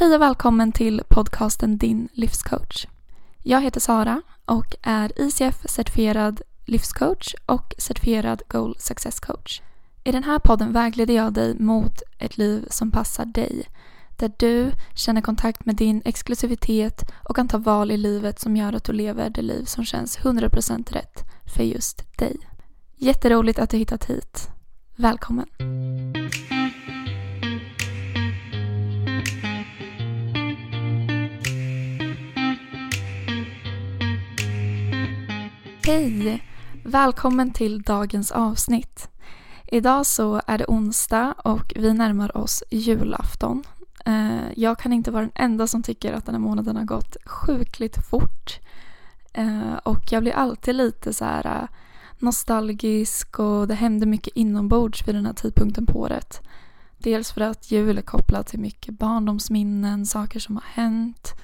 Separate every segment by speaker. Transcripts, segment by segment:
Speaker 1: Hej och välkommen till podcasten Din livscoach. Jag heter Sara och är ICF-certifierad livscoach och certifierad Goal Success coach. I den här podden vägleder jag dig mot ett liv som passar dig. Där du känner kontakt med din exklusivitet och kan ta val i livet som gör att du lever det liv som känns 100% rätt för just dig. Jätteroligt att du hittat hit. Välkommen! Hej! Välkommen till dagens avsnitt. Idag så är det onsdag och vi närmar oss julafton. Eh, jag kan inte vara den enda som tycker att den här månaden har gått sjukligt fort. Eh, och jag blir alltid lite så här eh, nostalgisk och det händer mycket inombords vid den här tidpunkten på året. Dels för att jul är kopplat till mycket barndomsminnen, saker som har hänt.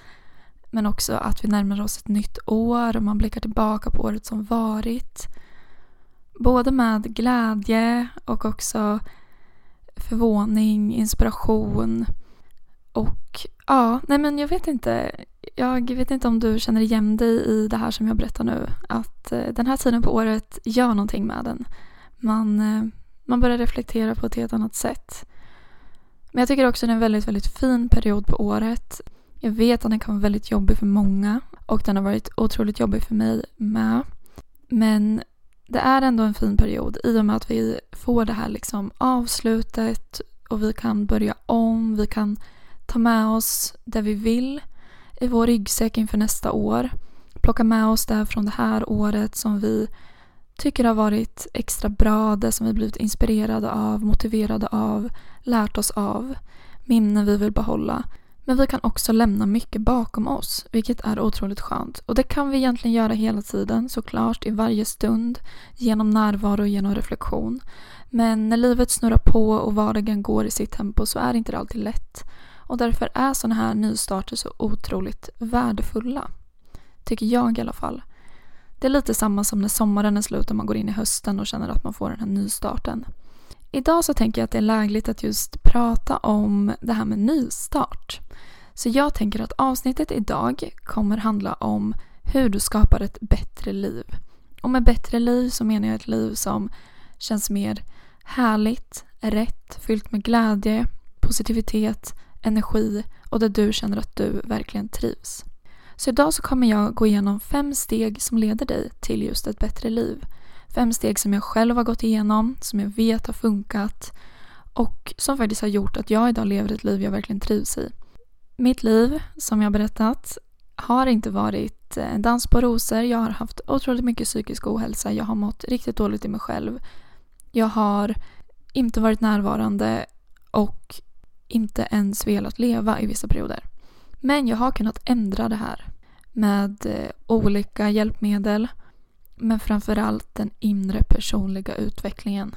Speaker 1: Men också att vi närmar oss ett nytt år och man blickar tillbaka på året som varit. Både med glädje och också förvåning, inspiration. Och ja, nej men jag vet inte. Jag vet inte om du känner igen dig i det här som jag berättar nu. Att eh, den här tiden på året gör någonting med den. Man, eh, man börjar reflektera på ett helt annat sätt. Men jag tycker också att det är en väldigt, väldigt fin period på året. Jag vet att den kan vara väldigt jobbig för många och den har varit otroligt jobbig för mig med. Men det är ändå en fin period i och med att vi får det här liksom avslutet och vi kan börja om, vi kan ta med oss det vi vill i vår ryggsäck inför nästa år. Plocka med oss det från det här året som vi tycker har varit extra bra, det som vi blivit inspirerade av, motiverade av, lärt oss av, minnen vi vill behålla. Men vi kan också lämna mycket bakom oss, vilket är otroligt skönt. Och det kan vi egentligen göra hela tiden, såklart, i varje stund, genom närvaro och genom reflektion. Men när livet snurrar på och vardagen går i sitt tempo så är inte det alltid lätt. Och därför är sådana här nystarter så otroligt värdefulla. Tycker jag i alla fall. Det är lite samma som när sommaren är slut och man går in i hösten och känner att man får den här nystarten. Idag så tänker jag att det är lägligt att just prata om det här med nystart. Så jag tänker att avsnittet idag kommer handla om hur du skapar ett bättre liv. Och med bättre liv så menar jag ett liv som känns mer härligt, rätt, fyllt med glädje, positivitet, energi och där du känner att du verkligen trivs. Så idag så kommer jag gå igenom fem steg som leder dig till just ett bättre liv. Fem steg som jag själv har gått igenom, som jag vet har funkat och som faktiskt har gjort att jag idag lever ett liv jag verkligen trivs i. Mitt liv, som jag berättat, har inte varit eh, en dans på rosor. Jag har haft otroligt mycket psykisk ohälsa. Jag har mått riktigt dåligt i mig själv. Jag har inte varit närvarande och inte ens velat leva i vissa perioder. Men jag har kunnat ändra det här med eh, olika hjälpmedel men framförallt den inre personliga utvecklingen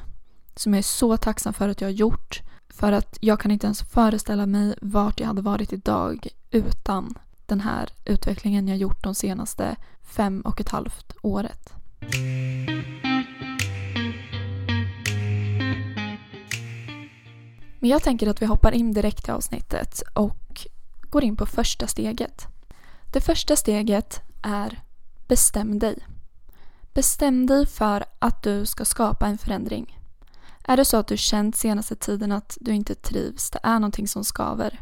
Speaker 1: som jag är så tacksam för att jag har gjort. För att jag kan inte ens föreställa mig vart jag hade varit idag utan den här utvecklingen jag gjort de senaste fem och ett halvt året. Men jag tänker att vi hoppar in direkt i avsnittet och går in på första steget. Det första steget är Bestäm dig. Bestäm dig för att du ska skapa en förändring. Är det så att du känt senaste tiden att du inte trivs, det är någonting som skaver,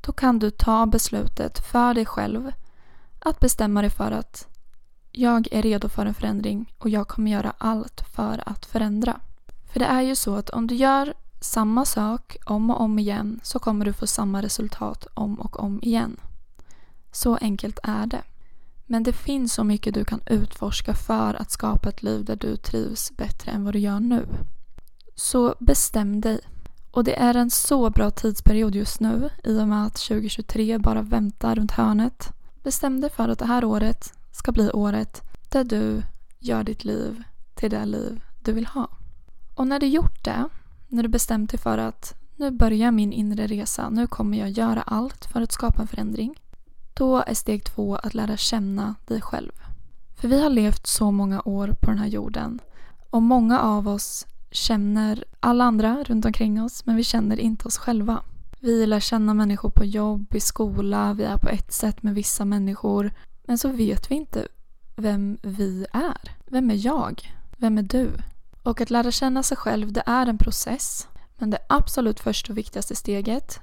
Speaker 1: då kan du ta beslutet för dig själv att bestämma dig för att jag är redo för en förändring och jag kommer göra allt för att förändra. För det är ju så att om du gör samma sak om och om igen så kommer du få samma resultat om och om igen. Så enkelt är det. Men det finns så mycket du kan utforska för att skapa ett liv där du trivs bättre än vad du gör nu. Så bestäm dig. Och det är en så bra tidsperiod just nu i och med att 2023 bara väntar runt hörnet. Bestäm dig för att det här året ska bli året där du gör ditt liv till det liv du vill ha. Och när du gjort det, när du bestämt dig för att nu börjar min inre resa, nu kommer jag göra allt för att skapa en förändring. Då är steg två att lära känna dig själv. För vi har levt så många år på den här jorden och många av oss känner alla andra runt omkring oss men vi känner inte oss själva. Vi lär känna människor på jobb, i skola, vi är på ett sätt med vissa människor. Men så vet vi inte vem vi är. Vem är jag? Vem är du? Och att lära känna sig själv, det är en process. Men det absolut första och viktigaste steget,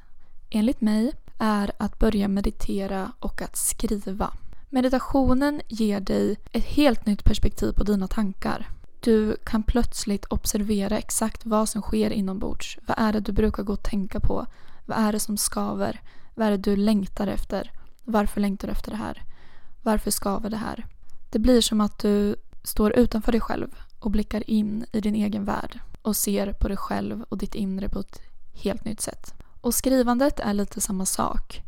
Speaker 1: enligt mig, är att börja meditera och att skriva. Meditationen ger dig ett helt nytt perspektiv på dina tankar. Du kan plötsligt observera exakt vad som sker inombords. Vad är det du brukar gå och tänka på? Vad är det som skaver? Vad är det du längtar efter? Varför längtar du efter det här? Varför skaver det här? Det blir som att du står utanför dig själv och blickar in i din egen värld och ser på dig själv och ditt inre på ett helt nytt sätt. Och skrivandet är lite samma sak.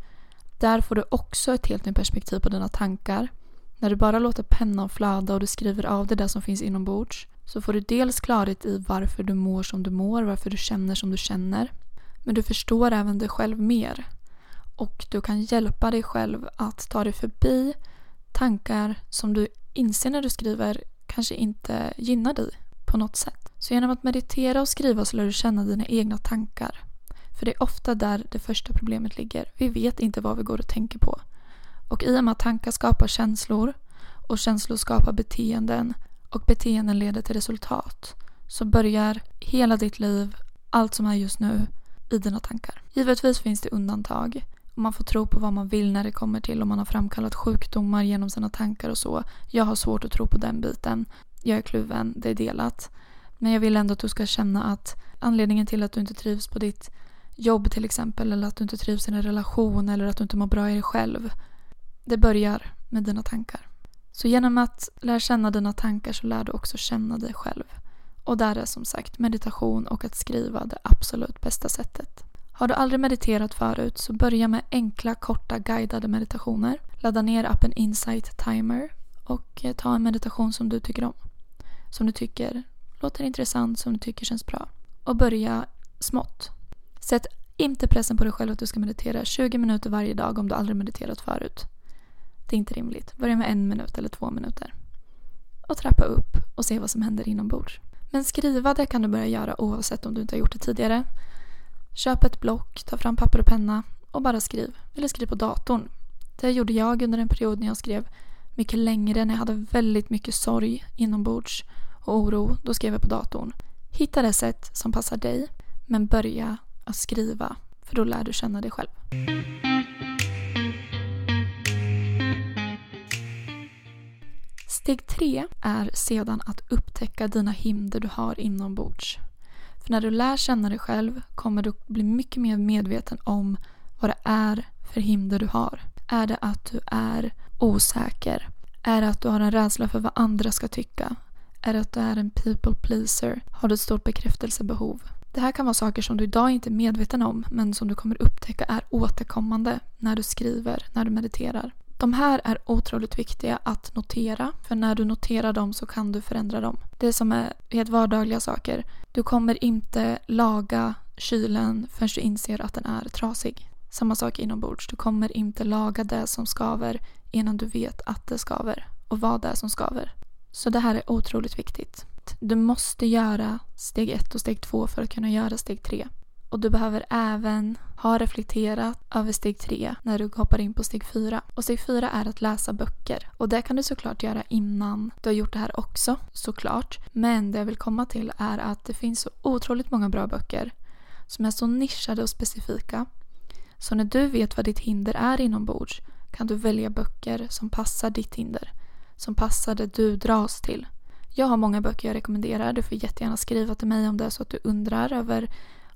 Speaker 1: Där får du också ett helt nytt perspektiv på dina tankar. När du bara låter pennan flöda och du skriver av det där som finns inombords så får du dels klarhet i varför du mår som du mår, varför du känner som du känner. Men du förstår även dig själv mer. Och du kan hjälpa dig själv att ta dig förbi tankar som du inser när du skriver kanske inte gynnar dig på något sätt. Så genom att meditera och skriva så lär du känna dina egna tankar. För det är ofta där det första problemet ligger. Vi vet inte vad vi går och tänker på. Och i och med att tankar skapar känslor och känslor skapar beteenden och beteenden leder till resultat så börjar hela ditt liv, allt som är just nu, i dina tankar. Givetvis finns det undantag. Man får tro på vad man vill när det kommer till om man har framkallat sjukdomar genom sina tankar och så. Jag har svårt att tro på den biten. Jag är kluven, det är delat. Men jag vill ändå att du ska känna att anledningen till att du inte trivs på ditt jobb till exempel eller att du inte trivs i en relation eller att du inte mår bra i dig själv. Det börjar med dina tankar. Så genom att lära känna dina tankar så lär du också känna dig själv. Och där är som sagt meditation och att skriva det absolut bästa sättet. Har du aldrig mediterat förut så börja med enkla korta guidade meditationer. Ladda ner appen Insight Timer och eh, ta en meditation som du tycker om. Som du tycker låter intressant, som du tycker känns bra. Och börja smått. Sätt inte pressen på dig själv att du ska meditera 20 minuter varje dag om du aldrig mediterat förut. Det är inte rimligt. Börja med en minut eller två minuter. Och trappa upp och se vad som händer inombords. Men skriva det kan du börja göra oavsett om du inte har gjort det tidigare. Köp ett block, ta fram papper och penna och bara skriv. Eller skriv på datorn. Det gjorde jag under en period när jag skrev mycket längre, när jag hade väldigt mycket sorg inombords och oro. Då skrev jag på datorn. Hitta det sätt som passar dig, men börja att skriva, för då lär du känna dig själv. Steg tre är sedan att upptäcka dina hinder du har inombords. För när du lär känna dig själv kommer du bli mycket mer medveten om vad det är för hinder du har. Är det att du är osäker? Är det att du har en rädsla för vad andra ska tycka? Är det att du är en people pleaser? Har du ett stort bekräftelsebehov? Det här kan vara saker som du idag inte är medveten om men som du kommer upptäcka är återkommande när du skriver, när du mediterar. De här är otroligt viktiga att notera för när du noterar dem så kan du förändra dem. Det som är helt vardagliga saker. Du kommer inte laga kylen förrän du inser att den är trasig. Samma sak inombords. Du kommer inte laga det som skaver innan du vet att det skaver och vad det är som skaver. Så det här är otroligt viktigt. Du måste göra steg ett och steg två för att kunna göra steg tre. Och du behöver även ha reflekterat över steg tre när du hoppar in på steg fyra. Och steg fyra är att läsa böcker. Och det kan du såklart göra innan du har gjort det här också, såklart. Men det jag vill komma till är att det finns så otroligt många bra böcker som är så nischade och specifika. Så när du vet vad ditt hinder är inombords kan du välja böcker som passar ditt hinder. Som passar det du dras till. Jag har många böcker jag rekommenderar. Du får jättegärna skriva till mig om det är så att du undrar över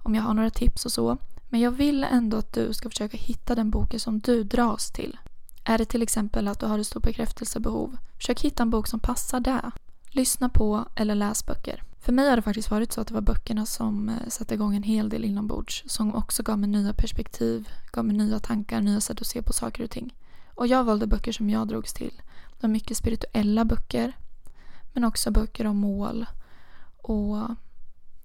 Speaker 1: om jag har några tips och så. Men jag vill ändå att du ska försöka hitta den boken som du dras till. Är det till exempel att du har ett stort bekräftelsebehov, försök hitta en bok som passar det. Lyssna på eller läs böcker. För mig har det faktiskt varit så att det var böckerna som eh, satte igång en hel del inombords. Som också gav mig nya perspektiv, gav mig nya tankar, nya sätt att se på saker och ting. Och jag valde böcker som jag drogs till. Det var mycket spirituella böcker. Men också böcker om mål och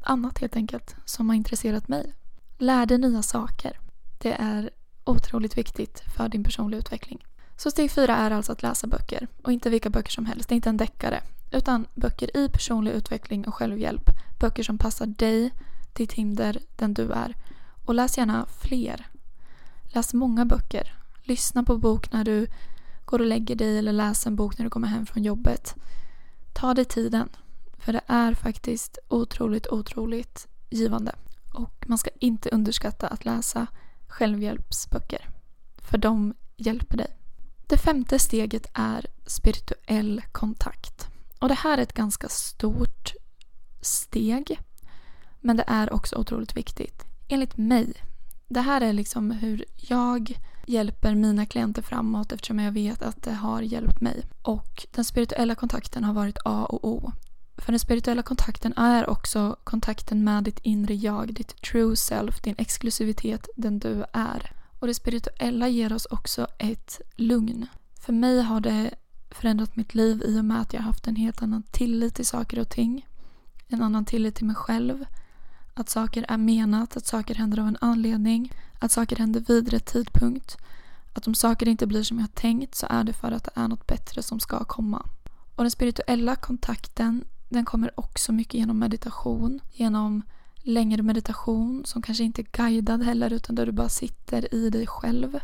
Speaker 1: annat helt enkelt som har intresserat mig. Lär dig nya saker. Det är otroligt viktigt för din personliga utveckling. Så steg fyra är alltså att läsa böcker. Och inte vilka böcker som helst, det är inte en deckare. Utan böcker i personlig utveckling och självhjälp. Böcker som passar dig, ditt hinder, den du är. Och läs gärna fler. Läs många böcker. Lyssna på bok när du går och lägger dig eller läs en bok när du kommer hem från jobbet. Ta dig tiden. För det är faktiskt otroligt, otroligt givande. Och man ska inte underskatta att läsa självhjälpsböcker. För de hjälper dig. Det femte steget är spirituell kontakt. Och det här är ett ganska stort steg. Men det är också otroligt viktigt. Enligt mig. Det här är liksom hur jag hjälper mina klienter framåt eftersom jag vet att det har hjälpt mig. Och den spirituella kontakten har varit A och O. För den spirituella kontakten är också kontakten med ditt inre jag, ditt true self, din exklusivitet, den du är. Och det spirituella ger oss också ett lugn. För mig har det förändrat mitt liv i och med att jag har haft en helt annan tillit till saker och ting. En annan tillit till mig själv. Att saker är menat, att saker händer av en anledning. Att saker händer vid rätt tidpunkt. Att om saker inte blir som jag har tänkt så är det för att det är något bättre som ska komma. Och den spirituella kontakten den kommer också mycket genom meditation. Genom längre meditation som kanske inte är guidad heller utan där du bara sitter i dig själv.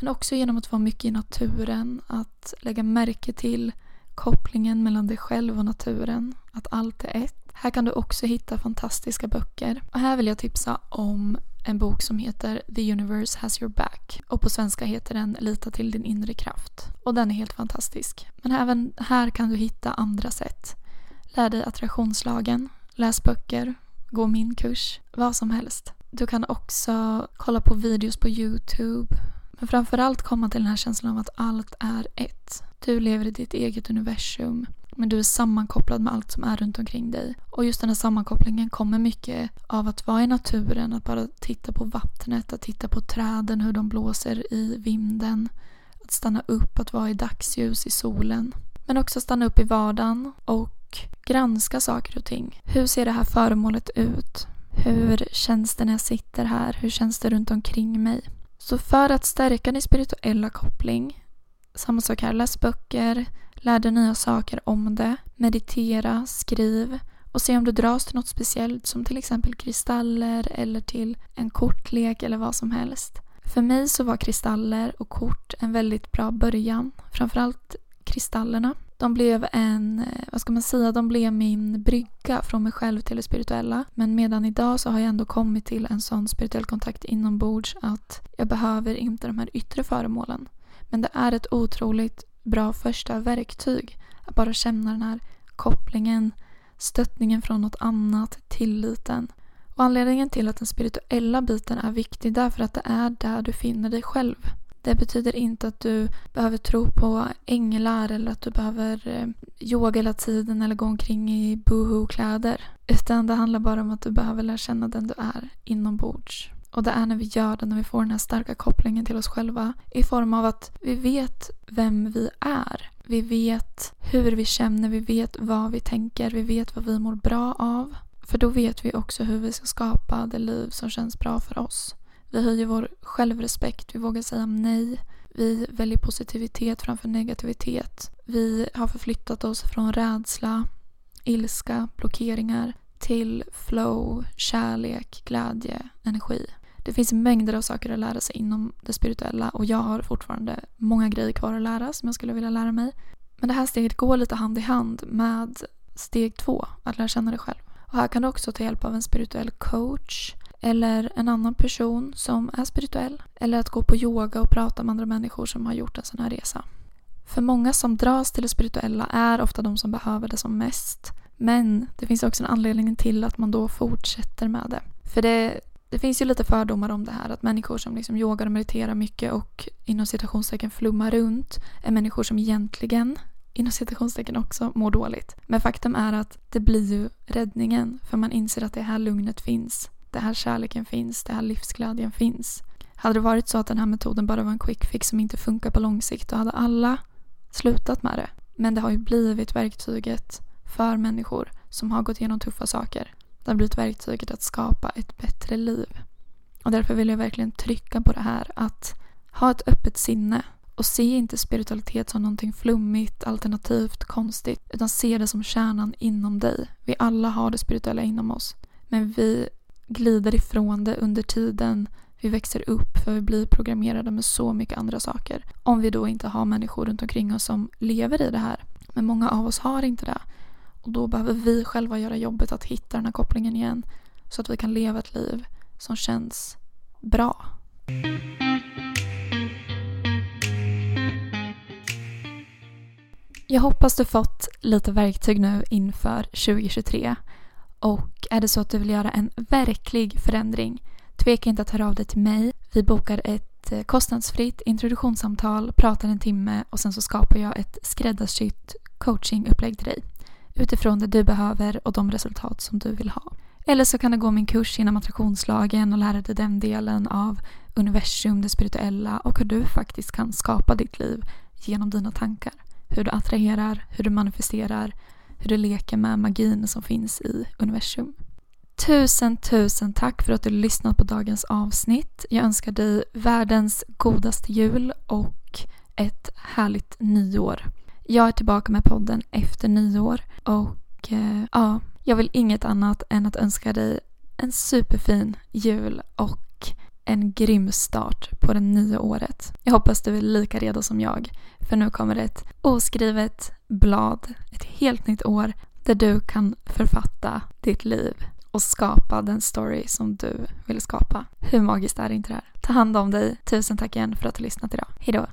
Speaker 1: Men också genom att vara mycket i naturen, att lägga märke till kopplingen mellan dig själv och naturen, att allt är ett. Här kan du också hitta fantastiska böcker. Och här vill jag tipsa om en bok som heter The Universe Has Your Back och på svenska heter den Lita till din inre kraft. Och den är helt fantastisk. Men även här kan du hitta andra sätt. Lär dig attraktionslagen, läs böcker, gå min kurs, vad som helst. Du kan också kolla på videos på Youtube. Men framförallt komma till den här känslan av att allt är ett. Du lever i ditt eget universum. Men du är sammankopplad med allt som är runt omkring dig. Och just den här sammankopplingen kommer mycket av att vara i naturen, att bara titta på vattnet, att titta på träden, hur de blåser i vinden. Att stanna upp, att vara i dagsljus, i solen. Men också stanna upp i vardagen och granska saker och ting. Hur ser det här föremålet ut? Hur känns det när jag sitter här? Hur känns det runt omkring mig? Så för att stärka din spirituella koppling, samma sak här, läs böcker, lär dig nya saker om det, meditera, skriv och se om du dras till något speciellt som till exempel kristaller eller till en kortlek eller vad som helst. För mig så var kristaller och kort en väldigt bra början. Framförallt kristallerna. De blev en, eh, vad ska man säga, de blev min brygga från mig själv till det spirituella. Men medan idag så har jag ändå kommit till en sån spirituell kontakt inombords att jag behöver inte de här yttre föremålen. Men det är ett otroligt bra första verktyg. Att bara känna den här kopplingen, stöttningen från något annat, tilliten. Och anledningen till att den spirituella biten är viktig därför att det är där du finner dig själv. Det betyder inte att du behöver tro på änglar eller att du behöver eh, yoga hela tiden eller gå omkring i boohoo-kläder. Utan det handlar bara om att du behöver lära känna den du är inombords. Och det är när vi gör det, när vi får den här starka kopplingen till oss själva i form av att vi vet vem vi är. Vi vet hur vi känner, vi vet vad vi tänker, vi vet vad vi mår bra av. För då vet vi också hur vi ska skapa det liv som känns bra för oss. Vi höjer vår självrespekt, vi vågar säga nej. Vi väljer positivitet framför negativitet. Vi har förflyttat oss från rädsla, ilska, blockeringar till flow, kärlek, glädje, energi. Det finns mängder av saker att lära sig inom det spirituella och jag har fortfarande många grejer kvar att lära som jag skulle vilja lära mig. Men det här steget går lite hand i hand med steg två, att lära känna dig själv. Och här kan du också ta hjälp av en spirituell coach eller en annan person som är spirituell. Eller att gå på yoga och prata med andra människor som har gjort en sån här resa. För många som dras till det spirituella är ofta de som behöver det som mest. Men det finns också en anledning till att man då fortsätter med det. För det, det finns ju lite fördomar om det här att människor som liksom yogar och mediterar mycket och inom citationstecken flummar runt är människor som egentligen inom citationstecken också mår dåligt. Men faktum är att det blir ju räddningen för man inser att det här lugnet finns det här kärleken finns, det här livsglädjen finns. Hade det varit så att den här metoden bara var en quick fix som inte funkar på lång sikt då hade alla slutat med det. Men det har ju blivit verktyget för människor som har gått igenom tuffa saker. Det har blivit verktyget att skapa ett bättre liv. Och därför vill jag verkligen trycka på det här att ha ett öppet sinne och se inte spiritualitet som någonting flummigt, alternativt, konstigt utan se det som kärnan inom dig. Vi alla har det spirituella inom oss. Men vi glider ifrån det under tiden vi växer upp för vi blir programmerade med så mycket andra saker. Om vi då inte har människor runt omkring oss som lever i det här. Men många av oss har inte det. Och då behöver vi själva göra jobbet att hitta den här kopplingen igen så att vi kan leva ett liv som känns bra. Jag hoppas du fått lite verktyg nu inför 2023 och är det så att du vill göra en verklig förändring Tveka inte att höra av dig till mig. Vi bokar ett eh, kostnadsfritt introduktionssamtal, pratar en timme och sen så skapar jag ett skräddarsytt coachingupplägg till dig utifrån det du behöver och de resultat som du vill ha. Eller så kan du gå min kurs inom attraktionslagen och lära dig den delen av universum, det spirituella och hur du faktiskt kan skapa ditt liv genom dina tankar. Hur du attraherar, hur du manifesterar, hur du leker med magin som finns i universum. Tusen, tusen tack för att du lyssnat på dagens avsnitt. Jag önskar dig världens godaste jul och ett härligt nyår. Jag är tillbaka med podden efter nyår och eh, ja, jag vill inget annat än att önska dig en superfin jul och en grym start på det nya året. Jag hoppas du är lika redo som jag, för nu kommer ett oskrivet blad, ett helt nytt år där du kan författa ditt liv och skapa den story som du vill skapa. Hur magiskt är inte det här? Ta hand om dig. Tusen tack igen för att du har lyssnat idag. Hejdå!